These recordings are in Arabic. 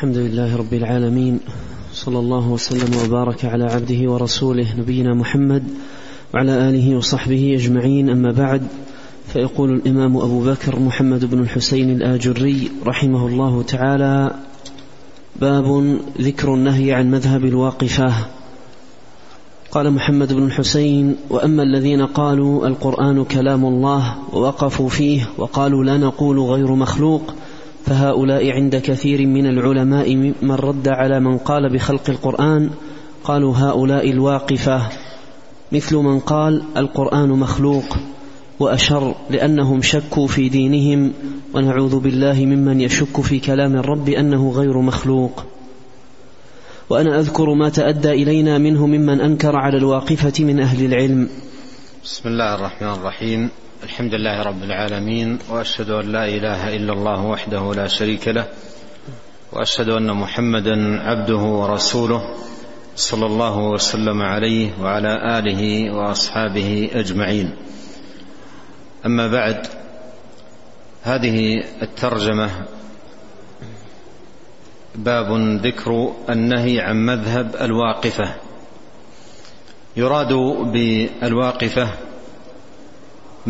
الحمد لله رب العالمين صلى الله وسلم وبارك على عبده ورسوله نبينا محمد وعلى آله وصحبه أجمعين. أما بعد فيقول الإمام أبو بكر محمد بن الحسين الآجري رحمه الله تعالى باب ذكر النهي عن مذهب الواقفة. قال محمد بن الحسين وأما الذين قالوا القرآن كلام الله ووقفوا فيه وقالوا لا نقول غير مخلوق فهؤلاء عند كثير من العلماء من رد على من قال بخلق القرآن قالوا هؤلاء الواقفة. مثل من قال القرآن مخلوق وأشر لأنهم شكوا في دينهم ونعوذ بالله ممن يشك في كلام الرب أنه غير مخلوق. وأنا أذكر ما تأدى إلينا منه ممن أنكر على الواقفة من أهل العلم. بسم الله الرحمن الرحيم. الحمد لله رب العالمين وأشهد أن لا إله إلا الله وحده لا شريك له وأشهد أن محمدا عبده ورسوله صلى الله وسلم عليه وعلى آله وأصحابه أجمعين. أما بعد هذه الترجمة باب ذكر النهي عن مذهب الواقفة. يراد بالواقفة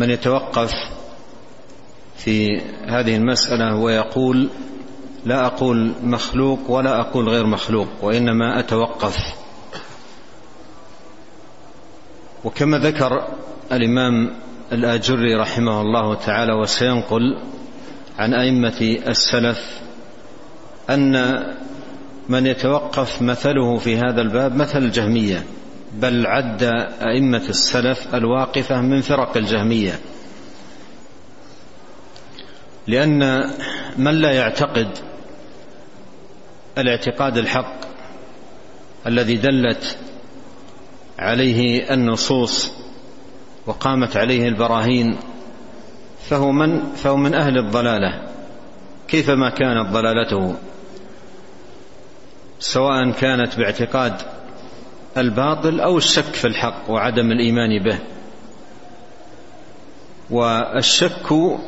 من يتوقف في هذه المسألة ويقول لا أقول مخلوق ولا أقول غير مخلوق وإنما أتوقف. وكما ذكر الإمام الآجري رحمه الله تعالى وسينقل عن أئمة السلف أن من يتوقف مثله في هذا الباب مثل الجهمية. بل عد أئمة السلف الواقفة من فرق الجهمية. لأن من لا يعتقد الاعتقاد الحق الذي دلت عليه النصوص وقامت عليه البراهين فهو من فهو من أهل الضلالة. كيفما كانت ضلالته؟ سواء كانت باعتقاد الباطل أو الشك في الحق وعدم الإيمان به. والشك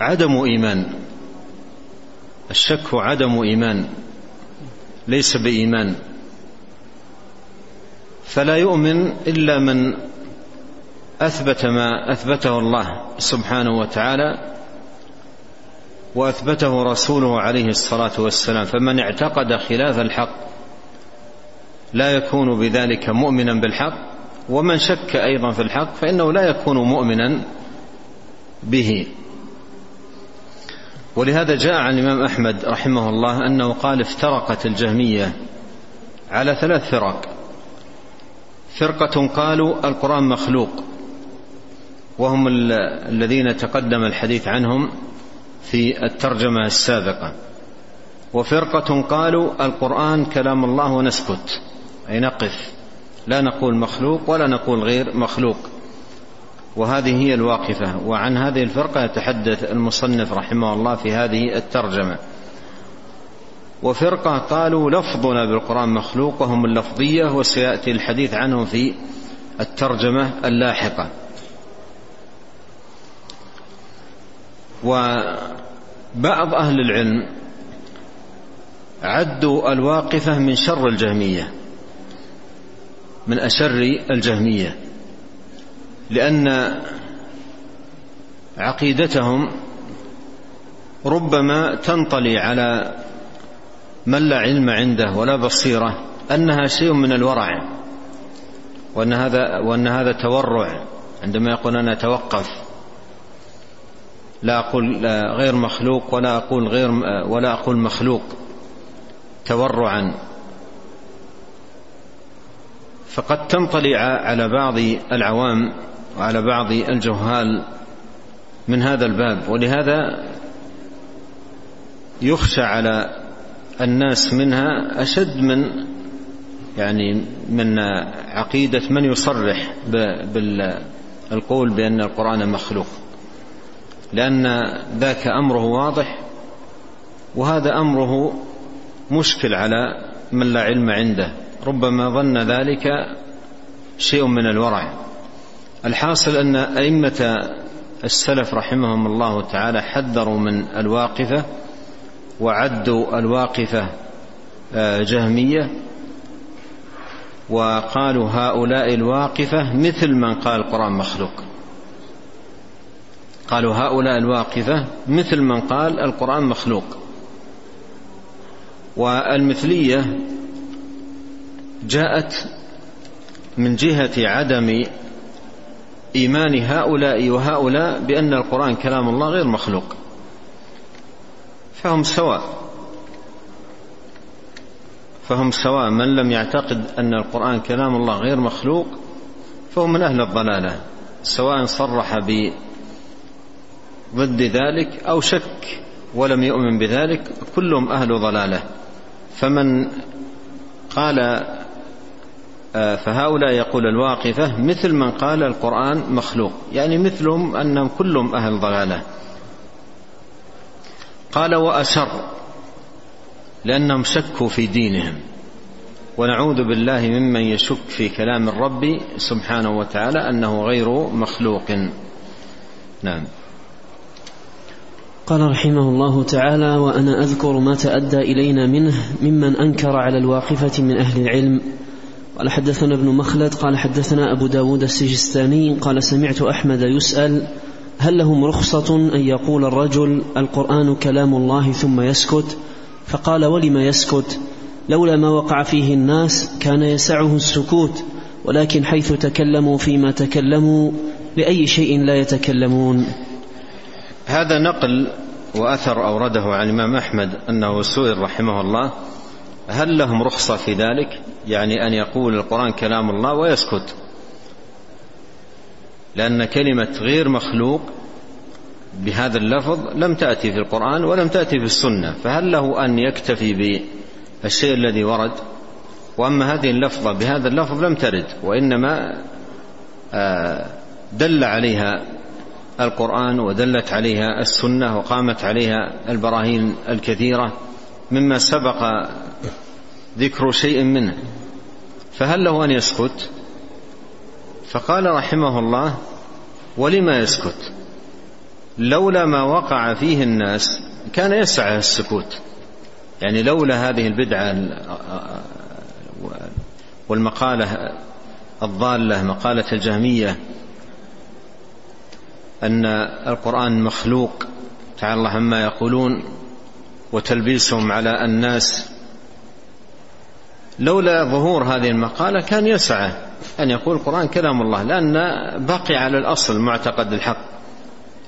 عدم إيمان. الشك عدم إيمان. ليس بإيمان. فلا يؤمن إلا من أثبت ما أثبته الله سبحانه وتعالى وأثبته رسوله عليه الصلاة والسلام. فمن اعتقد خلاف الحق لا يكون بذلك مؤمنا بالحق ومن شك أيضا في الحق فإنه لا يكون مؤمنا به. ولهذا جاء عن الإمام أحمد رحمه الله أنه قال افترقت الجهمية على ثلاث فرق. فرقة قالوا القرآن مخلوق وهم الذين تقدم الحديث عنهم في الترجمة السابقة. وفرقة قالوا القرآن كلام الله ونسكت. أي نقف. لا نقول مخلوق ولا نقول غير مخلوق. وهذه هي الواقفة. وعن هذه الفرقة يتحدث المصنف رحمه الله في هذه الترجمة. وفرقة قالوا لفظنا بالقرآن مخلوق وهم اللفظية وسيأتي الحديث عنهم في الترجمة اللاحقة. وبعض أهل العلم عدوا الواقفة من شر الجهمية. من أشر الجهمية لأن عقيدتهم ربما تنطلي على من لا علم عنده ولا بصيرة أنها شيء من الورع وأن هذا وأن هذا تورع عندما يقول أنا أتوقف لا أقول غير مخلوق ولا أقول غير ولا أقول مخلوق تورعا. فقد تنطلي على بعض العوام وعلى بعض الجهال من هذا الباب ولهذا يخشى على الناس منها أشد من يعني من عقيدة من يصرح بالقول بأن القرآن مخلوق لأن ذاك أمره واضح وهذا أمره مشكل على من لا علم عنده. ربما ظن ذلك شيء من الورع. الحاصل أن أئمة السلف رحمهم الله تعالى حذروا من الواقفة وعدوا الواقفة آه، جهمية وقالوا هؤلاء الواقفة مثل من قال القرآن مخلوق. قالوا هؤلاء الواقفة مثل من قال القرآن مخلوق. والمثلية جاءت من جهة عدم إيمان هؤلاء وهؤلاء بأن القرآن كلام الله غير مخلوق. فهم سواء. فهم سواء. من لم يعتقد أن القرآن كلام الله غير مخلوق فهو من أهل الضلالة. سواء صرح ضد ذلك أو شك ولم يؤمن بذلك كلهم أهل ضلالة. فمن قال فهؤلاء يقول الواقفة مثل من قال القرآن مخلوق يعني مثلهم أنهم كلهم أهل ضلالة. قال وأسر لأنهم شكوا في دينهم. ونعوذ بالله ممن يشك في كلام الرب سبحانه وتعالى أنه غير مخلوق. نعم. قال رحمه الله تعالى وأنا أذكر ما تأدى إلينا منه ممن أنكر على الواقفة من أهل العلم. قال حدثنا ابن مخلد قال حدثنا أبو داود السجستاني قال سمعت أحمد يسأل هل لهم رخصة أن يقول الرجل القرآن كلام الله ثم يسكت؟ فقال ولم يسكت؟ لولا ما وقع فيه الناس كان يسعه السكوت ولكن حيث تكلموا فيما تكلموا لأي شيء لا يتكلمون. هذا نقل وأثر أورده عن الإمام أحمد أنه سئل رحمه الله هل لهم رخصة في ذلك؟ يعني أن يقول القرآن كلام الله ويسكت. لأن كلمة غير مخلوق بهذا اللفظ لم تأتي في القرآن ولم تأتي في السنة. فهل له أن يكتفي بالشيء الذي ورد؟ وأما هذه اللفظة بهذا اللفظ لم ترد وإنما آه، دل عليها القرآن ودلت عليها السنة وقامت عليها البراهين الكثيرة. مما سبق ذكر شيء منه. فهل له أن يسكت؟ فقال رحمه الله ولما يسكت؟ لولا ما وقع فيه الناس كان يسعى السكوت. يعني لولا هذه البدعة والمقالة الضالة مقالة الجهمية أن القرآن مخلوق تعالى الله عما يقولون وتلبيسهم على الناس. لولا ظهور هذه المقالة كان يسعى أن يقول القرآن كلام الله لأن بقي على الأصل معتقد الحق.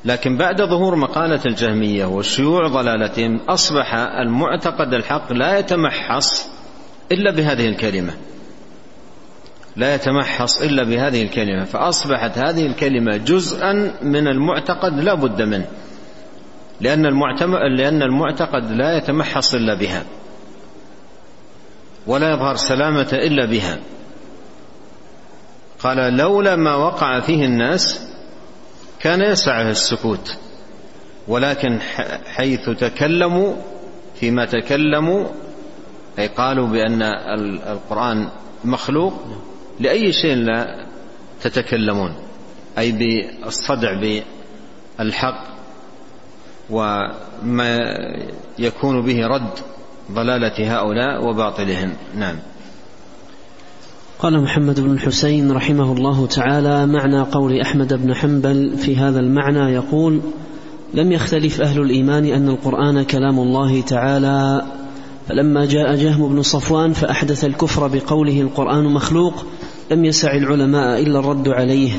لكن بعد ظهور مقالة الجهمية وشيوع ضلالتهم أصبح المعتقد الحق لا يتمحص إلا بهذه الكلمة. لا يتمحص إلا بهذه الكلمة فأصبحت هذه الكلمة جزءا من المعتقد لا بد منه. لأن لأن المعتقد لا يتمحص إلا بها. ولا يظهر سلامة إلا بها. قال لولا ما وقع فيه الناس كان يسعه السكوت. ولكن حيث تكلموا فيما تكلموا أي قالوا بأن القرآن مخلوق لأي شيء لا تتكلمون. أي بالصدع بالحق وما يكون به رد ضلالة هؤلاء وباطلهم. نعم. قال محمد بن الحسين رحمه الله تعالى معنى قول أحمد بن حنبل في هذا المعنى يقول لم يختلف أهل الإيمان أن القرآن كلام الله تعالى. فلما جاء جهم بن صفوان فأحدث الكفر بقوله القرآن مخلوق لم يسع العلماء إلا الرد عليه.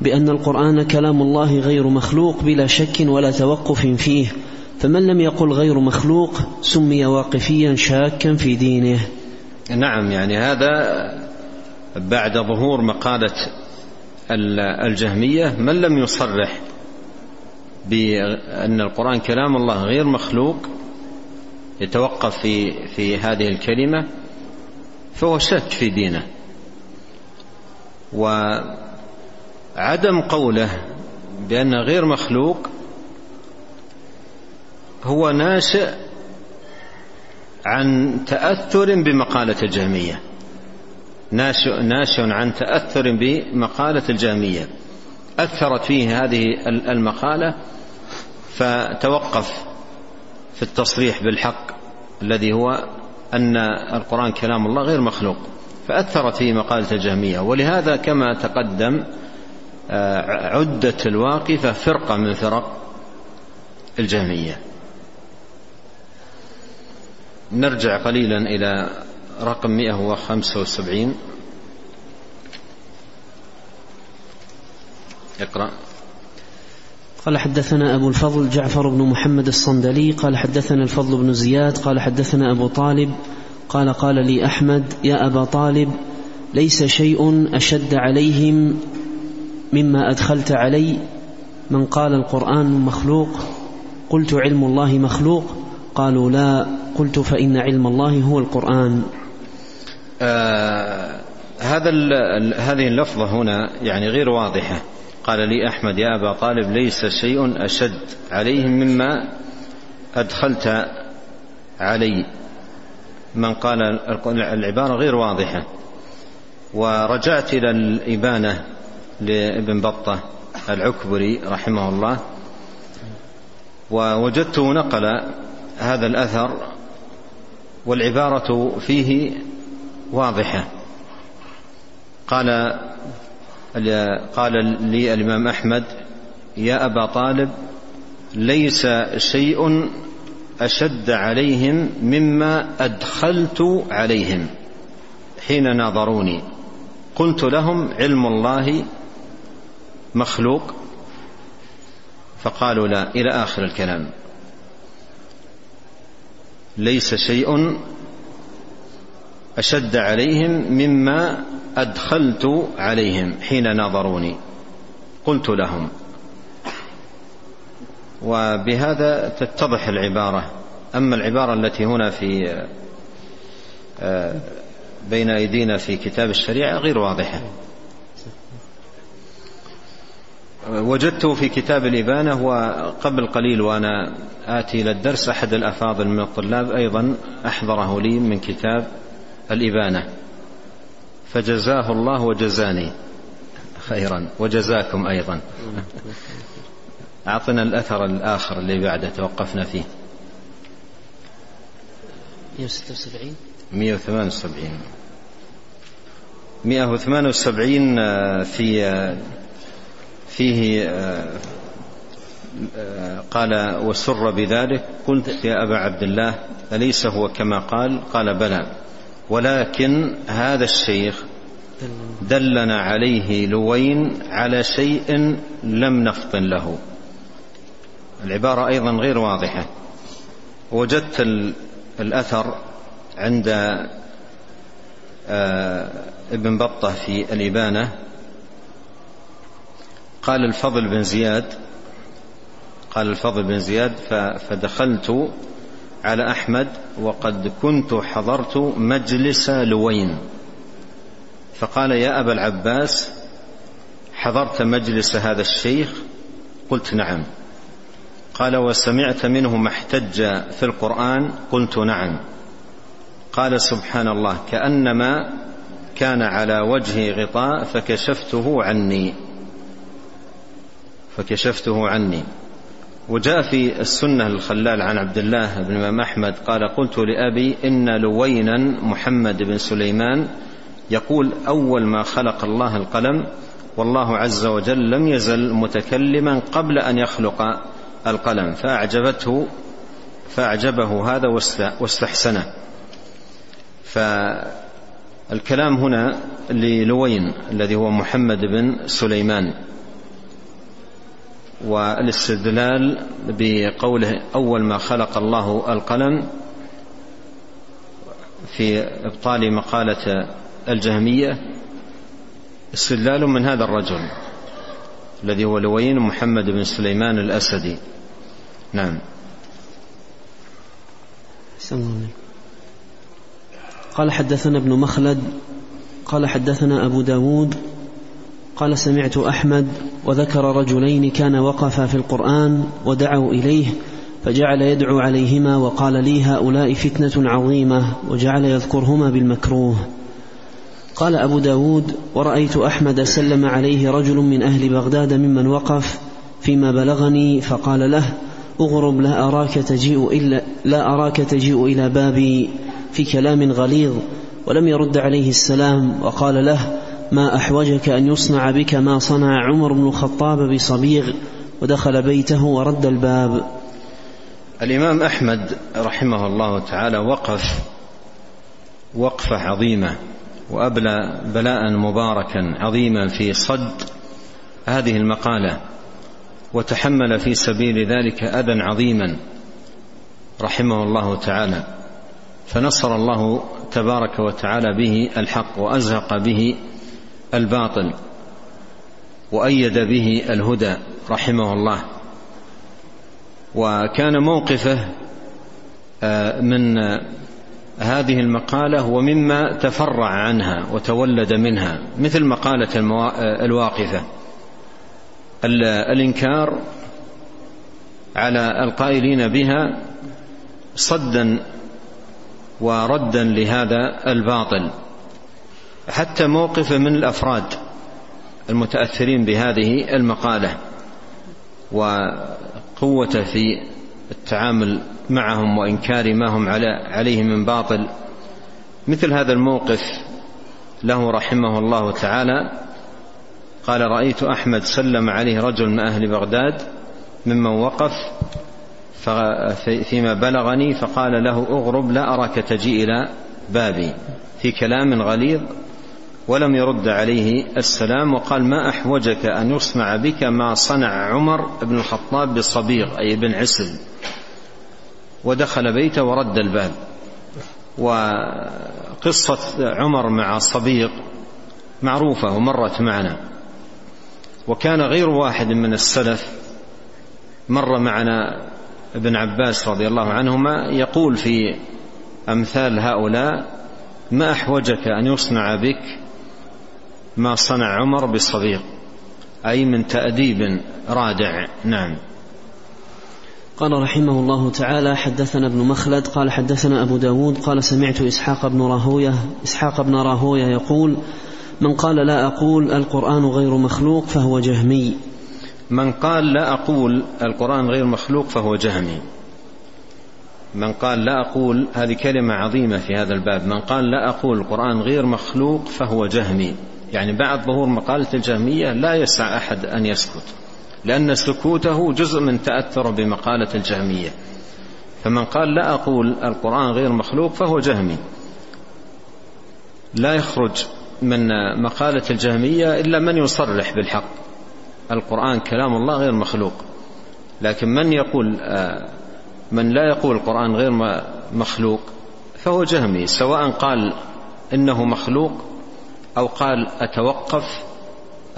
بأن القرآن كلام الله غير مخلوق بلا شك ولا توقف فيه. فمن لم يقل غير مخلوق سمي واقفيا شاكا في دينه. نعم يعني هذا بعد ظهور مقالة الجهمية من لم يصرح بأن القرآن كلام الله غير مخلوق يتوقف في في هذه الكلمة فهو شك في دينه. وعدم قوله بأن غير مخلوق هو ناشئ عن تأثر بمقالة الجهمية. ناشئ, ناشئ عن تأثر بمقالة الجهمية. أثرت فيه هذه المقالة فتوقف في التصريح بالحق الذي هو أن القرآن كلام الله غير مخلوق فأثرت فيه مقالة الجهمية. ولهذا كما تقدم عدت الواقفة فرقة من فرق الجهمية. نرجع قليلا إلى رقم 175 اقرأ. قال حدثنا أبو الفضل جعفر بن محمد الصندلي قال حدثنا الفضل بن زياد قال حدثنا أبو طالب قال قال لي أحمد يا أبا طالب ليس شيء أشد عليهم مما أدخلت علي من قال القرآن مخلوق قلت علم الله مخلوق قالوا لا قلت فإن علم الله هو القرآن. آه هذا هذه اللفظة هنا يعني غير واضحة. قال لي أحمد يا أبا طالب ليس شيء أشد عليهم مما أدخلت علي. من قال العبارة غير واضحة. ورجعت إلى الإبانة. لابن بطة العكبري رحمه الله ووجدته نقل هذا الأثر والعبارة فيه واضحة. قال قال لي الإمام أحمد يا أبا طالب ليس شيء أشد عليهم مما أدخلت عليهم. حين ناظروني قلت لهم علم الله مخلوق؟ فقالوا لا إلى آخر الكلام. ليس شيء أشد عليهم مما أدخلت عليهم حين ناظروني. قلت لهم. وبهذا تتضح العبارة. أما العبارة التي هنا في آه، بين أيدينا في كتاب الشريعة غير واضحة. وجدته في كتاب الإبانة وقبل قليل وأنا آتي إلى الدرس أحد الأفاضل من الطلاب أيضا أحضره لي من كتاب الإبانة. فجزاه الله وجزاني خيرا وجزاكم أيضا. أعطنا الأثر الآخر اللي بعده توقفنا فيه. 176 178 178 آه، في آه، فيه آه، قال وسر بذلك قلت يا أبا عبد الله أليس هو كما قال؟ قال بلى. ولكن هذا الشيخ دلنا عليه لوين؟ على شيء لم نفطن له. العبارة أيضا غير واضحة. وجدت الأثر عند آه، ابن بطة في الإبانة. قال الفضل بن زياد قال الفضل بن زياد فدخلت على أحمد وقد كنت حضرت مجلس لوين. فقال يا أبا العباس حضرت مجلس هذا الشيخ؟ قلت نعم. قال وسمعت منه ما احتج في القرآن؟ قلت نعم. قال سبحان الله كأنما كان على وجهي غطاء فكشفته عني. فكشفته عني. وجاء في السنة الخلال عن عبد الله بن الإمام أحمد قال قلت لأبي إن لوينا محمد بن سليمان يقول أول ما خلق الله القلم والله عز وجل لم يزل متكلما قبل أن يخلق القلم فأعجبته فأعجبه هذا واستحسنه. فالكلام هنا للوين الذي هو محمد بن سليمان. والاستدلال بقوله أول ما خلق الله القلم في إبطال مقالة الجهمية استدلال من هذا الرجل الذي هو لوين محمد بن سليمان الأسدي. نعم. قال حدثنا ابن مخلد قال حدثنا أبو داود قال سمعت أحمد وذكر رجلين كان وقفا في القرآن ودعوا إليه فجعل يدعو عليهما وقال لي هؤلاء فتنة عظيمة وجعل يذكرهما بالمكروه. قال أبو داود ورأيت أحمد سلم عليه رجل من أهل بغداد ممن وقف فيما بلغني فقال له أغرب لا أراك تجيء إلا لا أراك تجيء إلى بابي في كلام غليظ ولم يرد عليه السلام وقال له ما أحوجك أن يصنع بك ما صنع عمر بن الخطاب بصبيغ ودخل بيته ورد الباب. الإمام أحمد رحمه الله تعالى وقف وقفة عظيمة وأبلى بلاء مباركا عظيما في صد هذه المقالة وتحمل في سبيل ذلك أذى عظيما رحمه الله تعالى فنصر الله تبارك وتعالى به الحق وأزهق به الباطل وأيد به الهدى رحمه الله. وكان موقفه آه، من هذه المقالة ومما تفرع عنها وتولد منها مثل مقالة الواقفة. الإنكار على القائلين بها صدا وردا لهذا الباطل. حتى موقف من الأفراد المتأثرين بهذه المقالة وقوته في التعامل معهم وإنكار ما هم عليه من باطل. مثل هذا الموقف له رحمه الله تعالى. قال رأيت أحمد سلم عليه رجل من أهل بغداد ممن وقف فيما بلغني فقال له أغرب لا أراك تجي إلى بابي. في كلام غليظ ولم يرد عليه السلام وقال ما أحوجك أن يصنع بك ما صنع عمر بن الخطاب بالصبيغ أي بن عسل. ودخل بيته ورد الباب. وقصة عمر مع الصبيغ معروفة ومرت معنا. وكان غير واحد من السلف مر معنا ابن عباس رضي الله عنهما يقول في أمثال هؤلاء ما أحوجك أن يصنع بك ما صنع عمر بالصبيغ أي من تأديب رادع. نعم. قال رحمه الله تعالى حدثنا ابن مخلد قال حدثنا أبو داود قال سمعت إسحاق بن راهوية إسحاق بن راهوية يقول من قال لا أقول القرآن غير مخلوق فهو جهمي. من قال لا أقول القرآن غير مخلوق فهو جهمي. من قال لا أقول هذه كلمة عظيمة في هذا الباب. من قال لا أقول القرآن غير مخلوق فهو جهمي. يعني بعد ظهور مقالة الجهمية لا يسع أحد أن يسكت لأن سكوته جزء من تأثر بمقالة الجهمية. فمن قال لا أقول القرآن غير مخلوق فهو جهمي. لا يخرج من مقالة الجهمية إلا من يصرح بالحق. القرآن كلام الله غير مخلوق. لكن من يقول آه، من لا يقول القرآن غير مخلوق فهو جهمي سواء قال إنه مخلوق أو قال أتوقف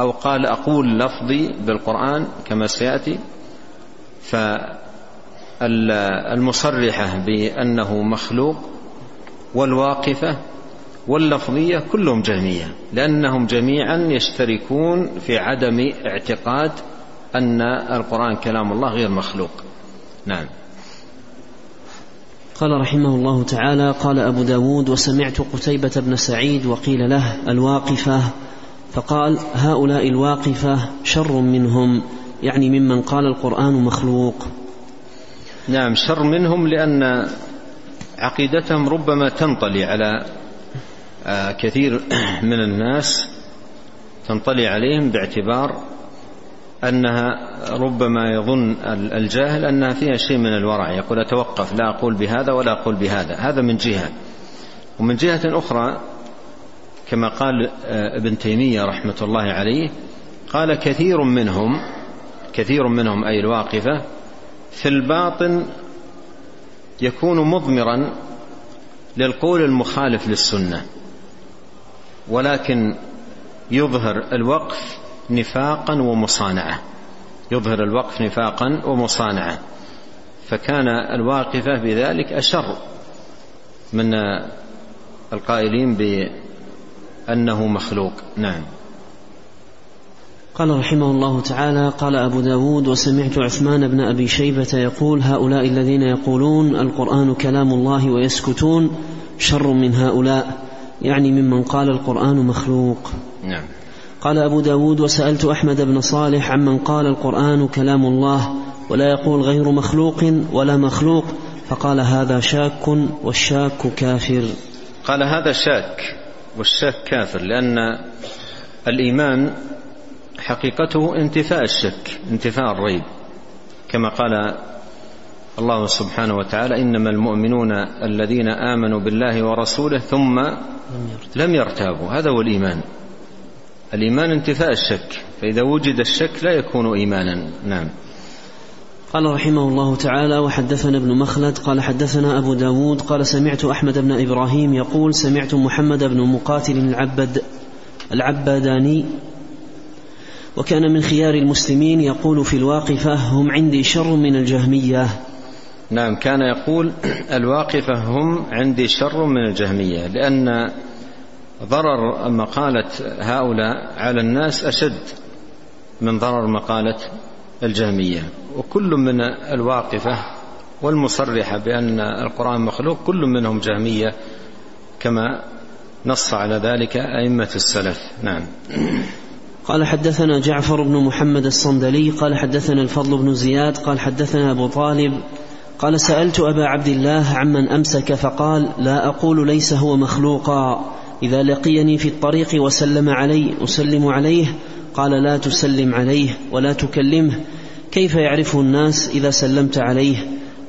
أو قال أقول لفظي بالقرآن كما سيأتي فالمصرحة بأنه مخلوق والواقفة واللفظية كلهم جهمية لأنهم جميعا يشتركون في عدم اعتقاد أن القرآن كلام الله غير مخلوق. نعم. قال رحمه الله تعالى قال أبو داود وسمعت قتيبة بن سعيد وقيل له الواقفة. فقال هؤلاء الواقفة شر منهم يعني ممن قال القرآن مخلوق. نعم شر منهم لأن عقيدتهم ربما تنطلي على آه، كثير من الناس تنطلي عليهم باعتبار أنها ربما يظن الجاهل أنها فيها شيء من الورع. يقول أتوقف لا أقول بهذا ولا أقول بهذا. هذا من جهة. ومن جهة أخرى كما قال آه، ابن تيمية رحمة الله عليه قال كثير منهم كثير منهم أي الواقفة في الباطن يكون مضمرا للقول المخالف للسنة ولكن يظهر الوقف نفاقا ومصانعة. يظهر الوقف نفاقا ومصانعة. فكان الواقفة بذلك أشر من القائلين بأنه مخلوق. نعم. قال رحمه الله تعالى قال أبو داود وسمعت عثمان بن أبي شيبة يقول هؤلاء الذين يقولون القرآن كلام الله ويسكتون شر من هؤلاء يعني ممن قال القرآن مخلوق. نعم. قال أبو داود وسألت أحمد بن صالح عمن قال القرآن كلام الله ولا يقول غير مخلوق ولا مخلوق فقال هذا شاك والشاك كافر. قال هذا شاك والشك كافر لأن الإيمان حقيقته انتفاء الشك انتفاء الريب. كما قال الله سبحانه وتعالى إنما المؤمنون الذين آمنوا بالله ورسوله ثم لم يرتابوا. هذا هو الإيمان. الإيمان انتفاء الشك فإذا وجد الشك لا يكون إيمانا. نعم. قال رحمه الله تعالى وحدثنا ابن مخلد قال حدثنا أبو داود قال سمعت أحمد بن إبراهيم يقول سمعت محمد بن مقاتل العبد العبداني وكان من خيار المسلمين يقول في الواقفة هم عندي شر من الجهمية. نعم كان يقول الواقفة هم عندي شر من الجهمية لأن ضرر مقالة هؤلاء على الناس أشد من ضرر مقالة الجهمية. وكل من الواقفة والمصرحة بأن القرآن مخلوق كل منهم جهمية كما نص على ذلك أئمة السلف. نعم. قال حدثنا جعفر بن محمد الصندلي قال حدثنا الفضل بن زياد قال حدثنا أبو طالب قال سألت أبا عبد الله عمن أمسك فقال لا أقول ليس هو مخلوقا. إذا لقيني في الطريق وسلم علي أسلم عليه قال لا تسلم عليه ولا تكلمه. كيف يعرفه الناس إذا سلمت عليه؟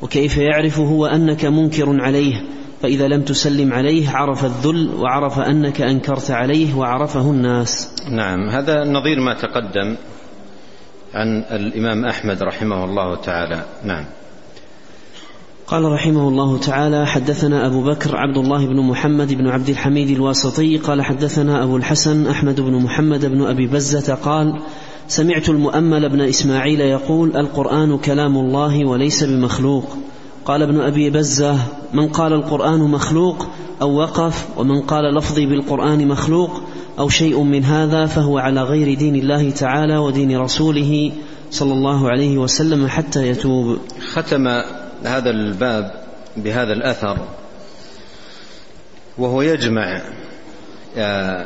وكيف يعرف هو أنك منكر عليه؟ فإذا لم تسلم عليه عرف الذل وعرف أنك أنكرت عليه وعرفه الناس. نعم هذا نظير ما تقدم عن الإمام أحمد رحمه الله تعالى. نعم. قال رحمه الله تعالى حدثنا أبو بكر عبد الله بن محمد بن عبد الحميد الواسطي قال حدثنا أبو الحسن أحمد بن محمد بن أبي بزة قال سمعت المؤمل بن إسماعيل يقول القرآن كلام الله وليس بمخلوق. قال ابن أبي بزة من قال القرآن مخلوق أو وقف ومن قال لفظي بالقرآن مخلوق أو شيء من هذا فهو على غير دين الله تعالى ودين رسوله صلى الله عليه وسلم حتى يتوب. ختم هذا الباب بهذا الأثر وهو يجمع آه،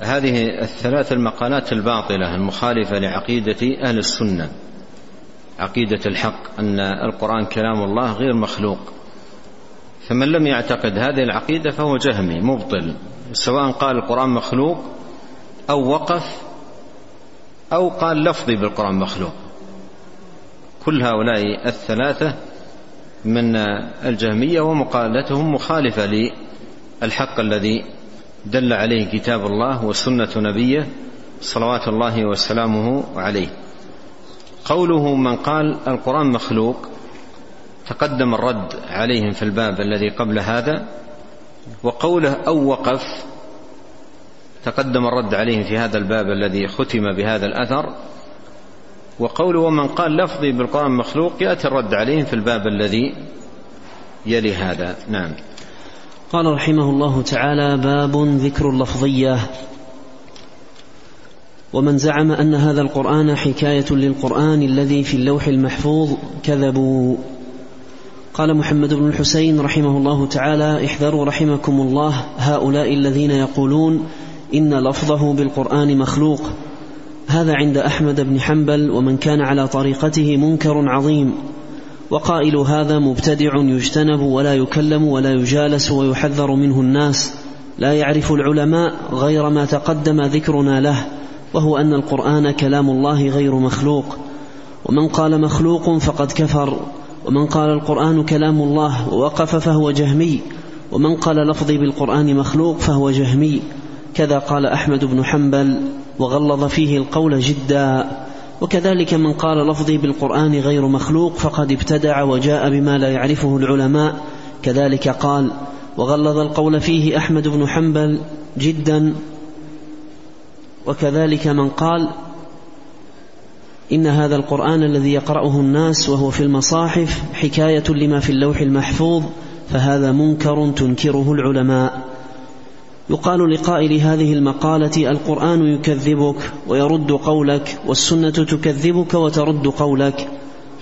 هذه الثلاث المقالات الباطلة المخالفة لعقيدة أهل السنة عقيدة الحق أن القرآن كلام الله غير مخلوق. فمن لم يعتقد هذه العقيدة فهو جهمي مبطل سواء قال القرآن مخلوق أو وقف أو قال لفظي بالقرآن مخلوق. كل هؤلاء الثلاثة من الجهمية ومقالتهم مخالفة للحق الذي دل عليه كتاب الله وسنة نبيه صلوات الله وسلامه عليه. قوله من قال القرآن مخلوق تقدم الرد عليهم في الباب الذي قبل هذا وقوله أو وقف تقدم الرد عليهم في هذا الباب الذي ختم بهذا الأثر وقوله ومن قال لفظي بالقرآن مخلوق يأتي الرد عليهم في الباب الذي يلي هذا. نعم. قال رحمه الله تعالى باب ذكر اللفظية. ومن زعم أن هذا القرآن حكاية للقرآن الذي في اللوح المحفوظ كذبوا. قال محمد بن الحسين رحمه الله تعالى احذروا رحمكم الله هؤلاء الذين يقولون إن لفظه بالقرآن مخلوق. هذا عند أحمد بن حنبل ومن كان على طريقته منكر عظيم. وقائل هذا مبتدع يجتنب ولا يكلم ولا يجالس ويحذر منه الناس. لا يعرف العلماء غير ما تقدم ذكرنا له وهو أن القرآن كلام الله غير مخلوق. ومن قال مخلوق فقد كفر ومن قال القرآن كلام الله ووقف فهو جهمي ومن قال لفظي بالقرآن مخلوق فهو جهمي. كذا قال أحمد بن حنبل وغلظ فيه القول جدا. وكذلك من قال لفظي بالقرآن غير مخلوق فقد ابتدع وجاء بما لا يعرفه العلماء. كذلك قال وغلظ القول فيه أحمد بن حنبل جدا. وكذلك من قال إن هذا القرآن الذي يقرأه الناس وهو في المصاحف حكاية لما في اللوح المحفوظ فهذا منكر تنكره العلماء. يقال لقائل هذه المقالة القرآن يكذبك ويرد قولك والسنة تكذبك وترد قولك.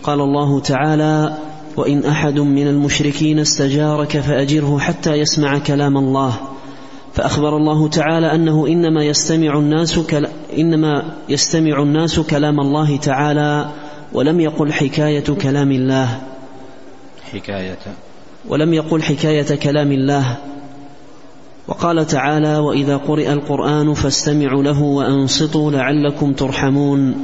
قال الله تعالى وإن أحد من المشركين استجارك فأجره حتى يسمع كلام الله فأخبر الله تعالى أنه إنما يستمع الناس كلا إنما يستمع الناس كلام الله تعالى ولم يقل حكاية كلام الله. حكاية. ولم يقل حكاية كلام الله. وقال تعالى وإذا قرئ القرآن فاستمعوا له وأنصتوا لعلكم ترحمون.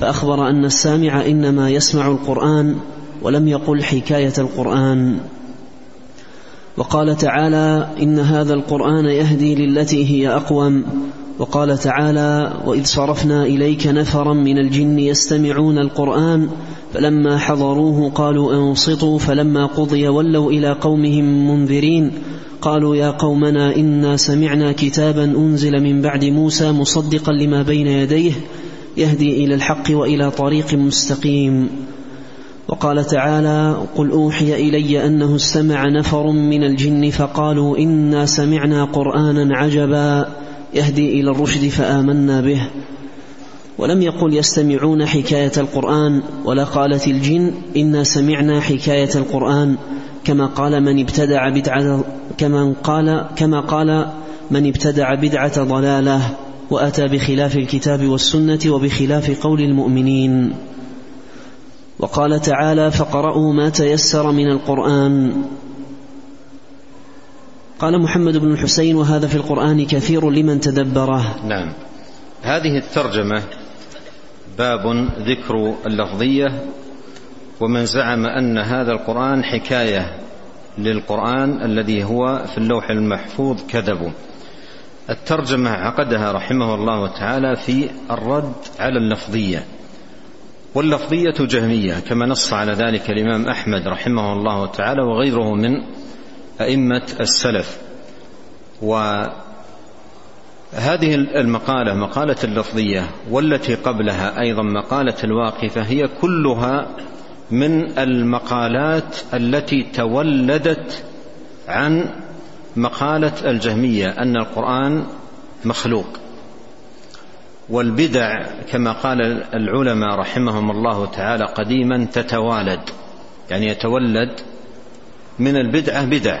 فأخبر أن السامع إنما يسمع القرآن ولم يقل حكاية القرآن. وقال تعالى إن هذا القرآن يهدي للتي هي أقوم. وقال تعالى وإذ صرفنا إليك نفرا من الجن يستمعون القرآن فلما حضروه قالوا أنصتوا فلما قضي ولوا إلى قومهم منذرين. قالوا يا قومنا إنا سمعنا كتابا أنزل من بعد موسى مصدقا لما بين يديه يهدي إلى الحق وإلى طريق مستقيم. وقال تعالى قل أوحي إلي أنه استمع نفر من الجن فقالوا إنا سمعنا قرآنا عجبا يهدي إلى الرشد فآمنا به. ولم يقل يستمعون حكاية القرآن ولا قالت الجن إنا سمعنا حكاية القرآن كما قال من ابتدع بدعة كما قال كما قال من ابتدع بدعة ضلالة وأتى بخلاف الكتاب والسنة وبخلاف قول المؤمنين. وقال تعالى فقرأوا ما تيسر من القرآن. قال محمد بن الحسين وهذا في القرآن كثير لمن تدبره. نعم. هذه الترجمة باب ذكر اللفظية ومن زعم أن هذا القرآن حكاية للقرآن الذي هو في اللوح المحفوظ كذبوا الترجمة عقدها رحمه الله تعالى في الرد على اللفظية. واللفظية جهمية كما نص على ذلك الإمام أحمد رحمه الله تعالى وغيره من أئمة السلف. وهذه المقالة مقالة اللفظية والتي قبلها أيضا مقالة الواقفة هي كلها من المقالات التي تولدت عن مقالة الجهمية أن القرآن مخلوق. والبدع كما قال العلماء رحمهم الله تعالى قديما تتوالد. يعني يتولد من البدعة بدع.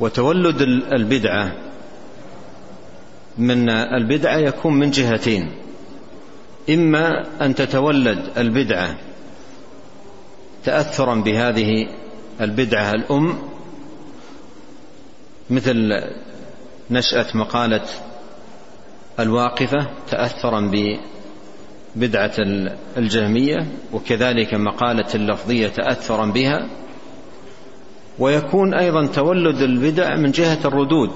وتولد البدعة من البدعة يكون من جهتين. إما أن تتولد البدعة تأثرا بهذه البدعة الأم مثل نشأة مقالة الواقفة تأثرا ببدعة الجهمية وكذلك مقالة اللفظية تأثرا بها ويكون أيضا تولد البدع من جهة الردود.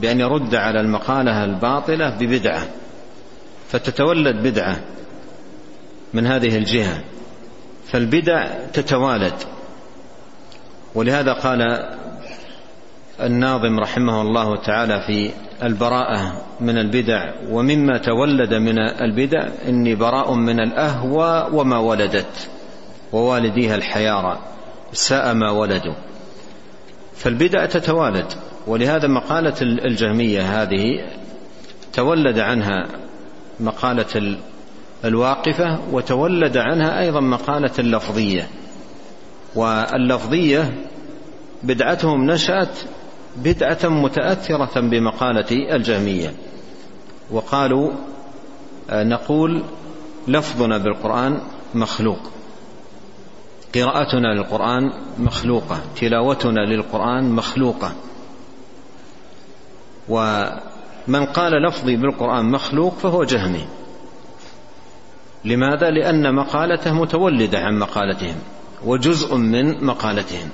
بأن يرد على المقالة الباطلة ببدعة فتتولد بدعة من هذه الجهة فالبدع تتوالد. ولهذا قال الناظم رحمه الله تعالى في البراءة من البدع ومما تولد من البدع إني براء من الأهوى وما ولدت ووالديها الحيارى ساء ما ولدوا. فالبدع تتوالد. ولهذا مقالة الجهمية هذه تولد عنها مقالة الواقفة وتولد عنها أيضا مقالة اللفظية. واللفظية بدعتهم نشأت بدعة متأثرة بمقالة الجهمية. وقالوا آه، نقول لفظنا بالقرآن مخلوق. قراءتنا للقرآن مخلوقة. تلاوتنا للقرآن مخلوقة. ومن قال لفظي بالقرآن مخلوق فهو جهمي. لماذا؟ لأن مقالته متولدة عن مقالتهم وجزء من مقالتهم.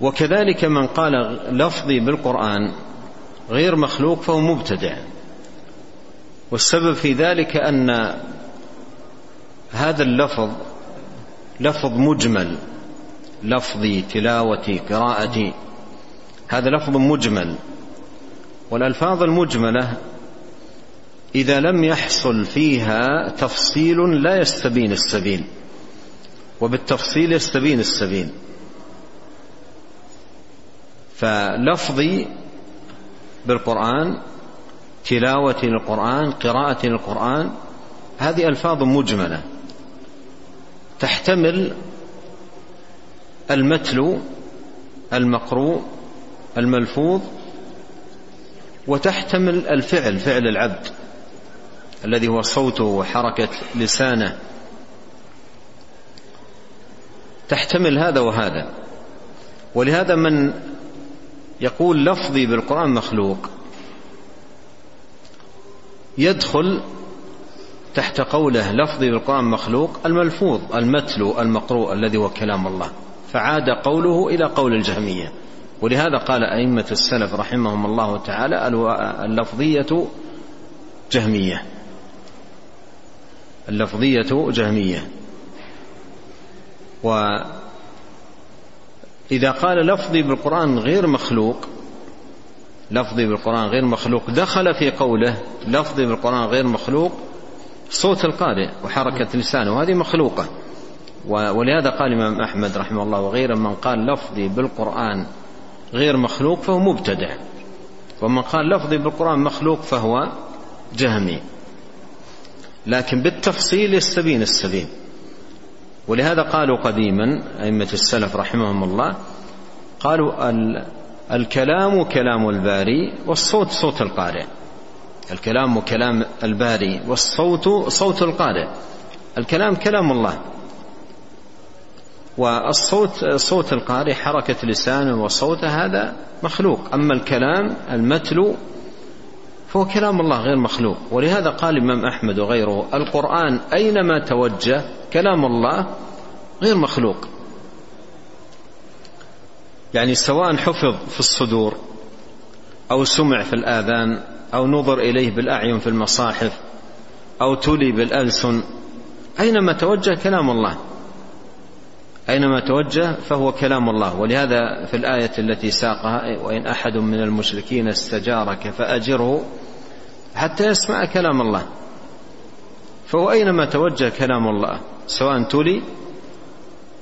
وكذلك من قال لفظي بالقرآن غير مخلوق فهو مبتدع. والسبب في ذلك أن هذا اللفظ لفظ مجمل لفظي تلاوتي قراءتي هذا لفظ مجمل. والألفاظ المجملة إذا لم يحصل فيها تفصيل لا يستبين السبيل وبالتفصيل يستبين السبيل. فلفظي بالقرآن تلاوتي للقرآن قراءتي للقرآن هذه ألفاظ مجملة. تحتمل المتلو المقروء الملفوظ وتحتمل الفعل فعل العبد الذي هو صوته وحركة لسانه. تحتمل هذا وهذا. ولهذا من يقول لفظي بالقرآن مخلوق يدخل تحت قوله لفظي بالقرآن مخلوق الملفوظ المتلو المقروء الذي هو كلام الله. فعاد قوله إلى قول الجهمية. ولهذا قال أئمة السلف رحمهم الله تعالى اللفظية جهمية. اللفظية جهمية. وإذا قال لفظي بالقرآن غير مخلوق لفظي بالقرآن غير مخلوق دخل في قوله لفظي بالقرآن غير مخلوق صوت القارئ وحركة لسانه وهذه مخلوقة. ولهذا قال الإمام أحمد رحمه الله وغيره من قال لفظي بالقرآن غير مخلوق فهو مبتدع. ومن قال لفظي بالقرآن مخلوق فهو جهمي. لكن بالتفصيل يستبين السبيل. ولهذا قالوا قديما أئمة السلف رحمهم الله قالوا الكلام كلام الباري والصوت صوت القارئ. الكلام كلام الباري والصوت صوت القارئ. الكلام كلام الله. والصوت صوت القارئ حركة لسانه وصوته هذا مخلوق. أما الكلام المتلو فهو كلام الله غير مخلوق. ولهذا قال الإمام أحمد وغيره القرآن أينما توجه كلام الله غير مخلوق. يعني سواء حفظ في الصدور أو سمع في الآذان أو نظر إليه بالأعين في المصاحف أو تلي بالألسن أينما توجه كلام الله. أينما توجه فهو كلام الله. ولهذا في الآية التي ساقها وإن أحد من المشركين استجارك فأجره حتى يسمع كلام الله. فهو أينما توجه كلام الله سواء تلي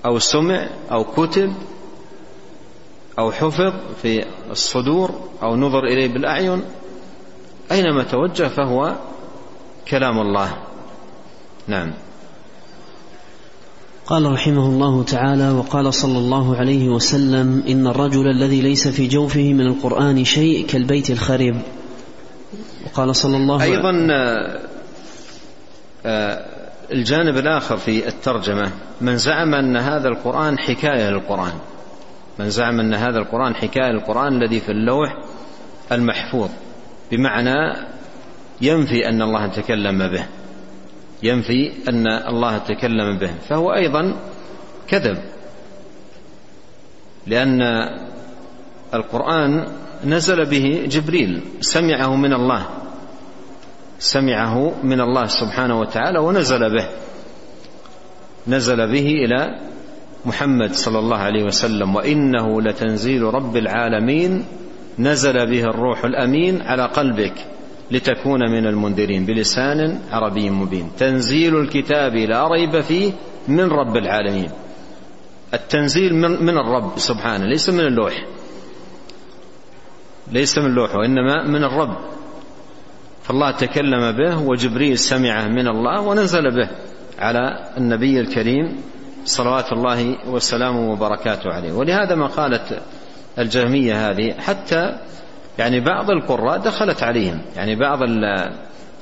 أو سمع أو كتب أو حفظ في الصدور أو نظر إليه بالأعين أينما توجه فهو كلام الله. نعم. قال رحمه الله تعالى وقال صلى الله عليه وسلم إن الرجل الذي ليس في جوفه من القرآن شيء كالبيت الخريب. وقال صلى الله عليه أيضا آه، الجانب الآخر في الترجمة من زعم أن هذا القرآن حكاية للقرآن. من زعم أن هذا القرآن حكاية للقرآن الذي في اللوح المحفوظ. بمعنى ينفي أن الله تكلم به. ينفي أن الله تكلم به. فهو أيضا كذب. لأن القرآن نزل به جبريل سمعه من الله. سمعه من الله سبحانه وتعالى ونزل به. نزل به إلى محمد صلى الله عليه وسلم. وإنه لتنزيل رب العالمين نزل به الروح الأمين على قلبك. لتكون من المنذرين بلسان عربي مبين. تنزيل الكتاب لا ريب فيه من رب العالمين. التنزيل من, الرب سبحانه ليس من اللوح. ليس من اللوح وإنما من الرب. فالله تكلم به وجبريل سمعه من الله ونزل به على النبي الكريم صلوات الله وسلامه وبركاته عليه. ولهذا ما قالت الجهمية هذه حتى يعني بعض القراء دخلت عليهم. يعني بعض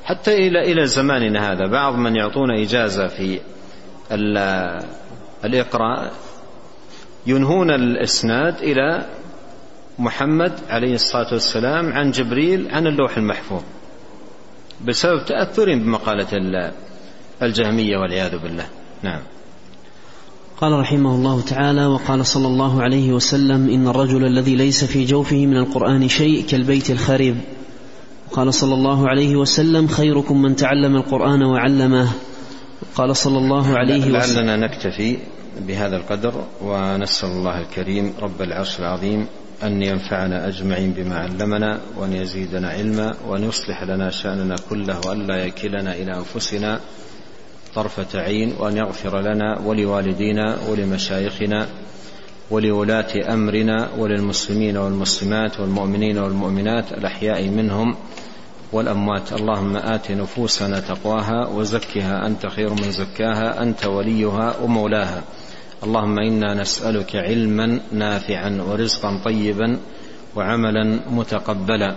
حتى إلى إلى زماننا هذا بعض من يعطون إجازة في الإقراء ينهون الإسناد إلى محمد عليه الصلاة والسلام عن جبريل عن اللوح المحفوظ بسبب تأثرهم بمقالة الجهمية والعياذ بالله. نعم. قال رحمه الله تعالى وقال صلى الله عليه وسلم إن الرجل الذي ليس في جوفه من القرآن شيء كالبيت الخريب. قال صلى الله عليه وسلم خيركم من تعلم القرآن وعلمه. قال صلى الله عليه وسلم لعلنا نكتفي بهذا القدر ونسأل الله الكريم رب العرش العظيم أن ينفعنا أجمعين بما علمنا وأن يزيدنا علما وأن يصلح لنا شأننا كله وأن لا يكلنا إلى أنفسنا طرفة عين وأن يغفر لنا ولوالدينا ولمشايخنا ولولاة أمرنا وللمسلمين والمسلمات والمؤمنين والمؤمنات الأحياء منهم والأموات. اللهم آت نفوسنا تقواها وزكها أنت خير من زكاها أنت وليها ومولاها. اللهم إنا نسألك علما نافعا ورزقا طيبا وعملا متقبلا.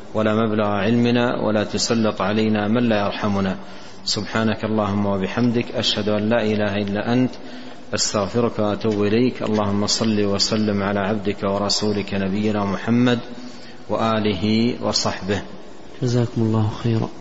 ولا مبلغ علمنا ولا تسلط علينا من لا يرحمنا. سبحانك اللهم وبحمدك أشهد أن لا إله إلا أنت أستغفرك وأتوب إليك. اللهم صل وسلم على عبدك ورسولك نبينا محمد وآله وصحبه. جزاكم الله خيرا.